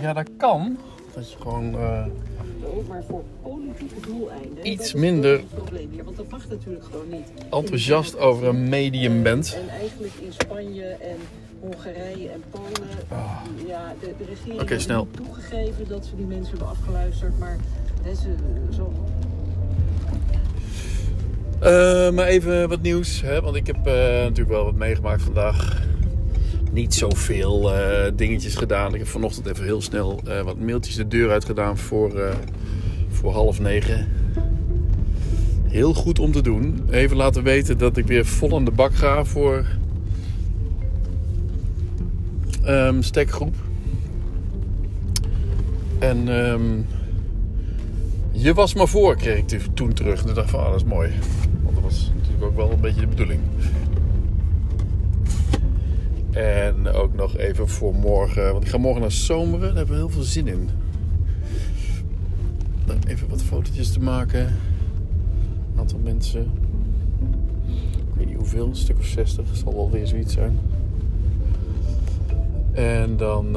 Ja, dat kan. Dat je gewoon eh, Maar voor politieke doeleinden. Iets minder- probleem hier, want dat mag natuurlijk gewoon niet. enthousiast over een medium bent. En eigenlijk in Spanje en Hongarije en Polen. Ah. Ja, de, de regering Oké, heeft snel. toegegeven dat ze die mensen hebben afgeluisterd. Maar hè, ze, zo, Eh, maar even wat nieuws, hè? want ik heb eh, natuurlijk wel wat meegemaakt vandaag. Niet zoveel eh dingetjes gedaan. Ik heb vanochtend even heel snel eh, wat mailtjes de deur uit gedaan voor, eh, voor half negen. Heel goed om te doen. Even laten weten dat ik weer vol aan de bak ga voor ehm stekgroep. En ehm, je was maar voor, kreeg ik toen terug. En ik dacht van, ah, dat is mooi. Want dat was natuurlijk ook wel een beetje de bedoeling. En ook nog even voor morgen. Want ik ga morgen naar Zomeren. Daar hebben we heel veel zin in. Even wat fotootjes te maken. Een aantal mensen. Ik weet niet hoeveel. Een stuk of 60. Zal wel weer zoiets zijn. En dan...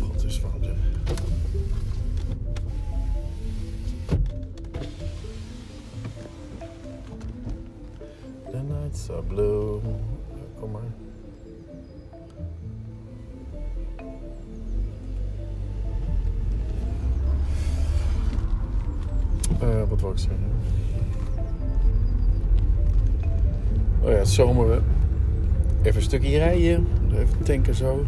God is. The nights are blue. Kom maar. Oh ja, het zomeren. Even een stukje rijden. Even tanken zo.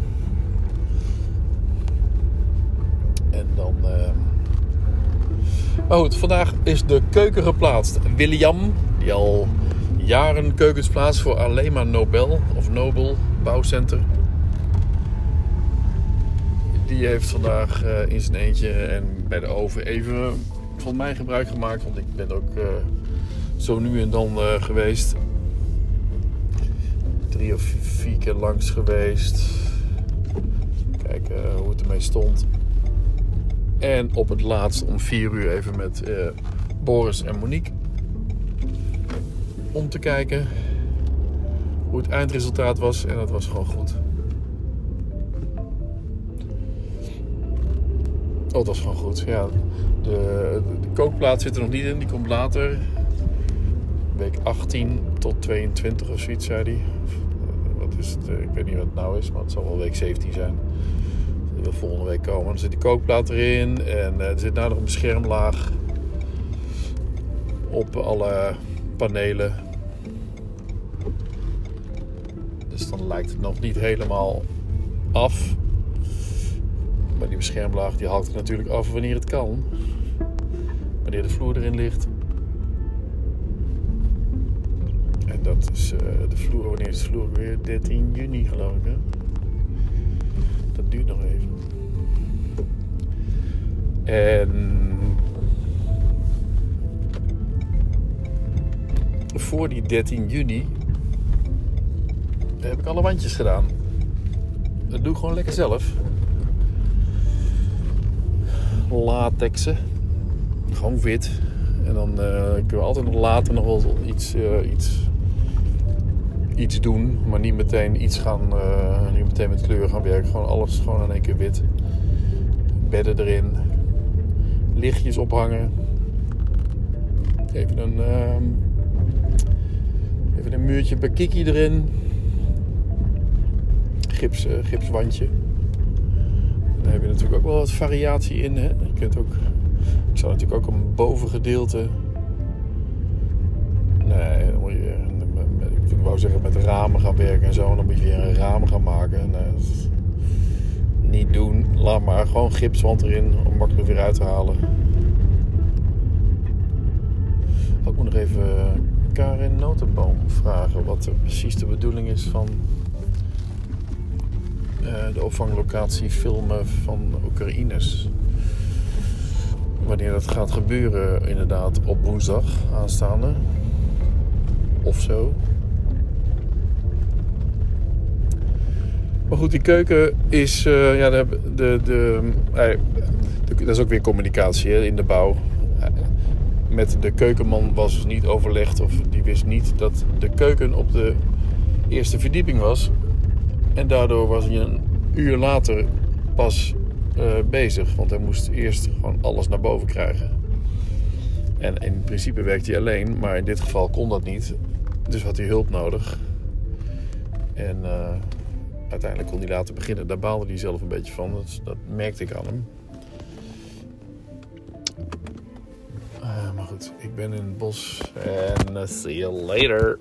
En dan... eh, maar goed, vandaag is de keuken geplaatst. William, die al jaren keukens plaatst voor alleen maar Nobel of Nobel Bouwcenter. Die heeft vandaag eh, in zijn eentje en bij de oven even van mij gebruik gemaakt. Want ik ben ook eh, zo nu en dan eh, geweest. Drie of vier keer langs geweest. Kijken hoe het ermee stond. En op het laatst om 4 uur even met eh, Boris en Monique. Om te kijken hoe het eindresultaat was. En dat was gewoon goed. Oh, dat was gewoon goed. Ja, de, de kookplaat zit er nog niet in. Die komt later. Week 18 tot 22 of zoiets, zei hij. Eh, Wat is het? Eh, Ik weet niet wat het nou is, maar het zal wel week 17 zijn. Die wil volgende week komen. Dan zit die kookplaat erin. En eh, er zit nou nog een beschermlaag op alle panelen. Dus dan lijkt het nog niet helemaal af. Maar die beschermlaag die hakt het natuurlijk af wanneer het kan. Wanneer de vloer erin ligt. En dat is eh, de vloer, wanneer is de vloer weer? 13 juni geloof ik hè. Dat duurt nog even. En voor die 13 juni heb ik alle wandjes gedaan. Dat doe ik gewoon lekker zelf. Latexen. Gewoon wit. En dan eh, kunnen we altijd later nog wel iets, eh, iets, iets doen. Maar niet meteen iets gaan, eh, niet meteen met kleur gaan werken. Gewoon alles gewoon in één keer wit. Bedden erin. Lichtjes ophangen. Even een, ehm, even een muurtje bakiki erin. Gips, gipswandje. Daar heb je natuurlijk ook wel wat variatie in. Hè? Je kunt ook, ik zou natuurlijk ook een bovengedeelte. Nee, dan moet je ik wou zeggen met ramen gaan werken en zo. En dan moet je weer een raam gaan maken. Dat is niet doen. Laat maar gewoon gipswand erin om makkelijk weer uit te halen. Ik moet nog even Karin Notenboom vragen wat precies de bedoeling is van eh, de opvanglocatie filmen van Oekraïners. Wanneer dat gaat gebeuren, inderdaad, op woensdag aanstaande. Of zo. Maar goed, die keuken is. eh, ja, de, de, de, eh, dat is ook weer communicatie hè, in de bouw. Eh, Met de keukenman was niet overlegd, of die wist niet dat de keuken op de eerste verdieping was. En daardoor was hij een uur later pas eh, bezig. Want hij moest eerst gewoon alles naar boven krijgen. En in principe werkte hij alleen, maar in dit geval kon dat niet. Dus had hij hulp nodig. En eh, uiteindelijk kon hij laten beginnen. Daar baalde hij zelf een beetje van. Dat, merkte ik aan hem. Uh, maar goed, ik ben in het bos. En see you later.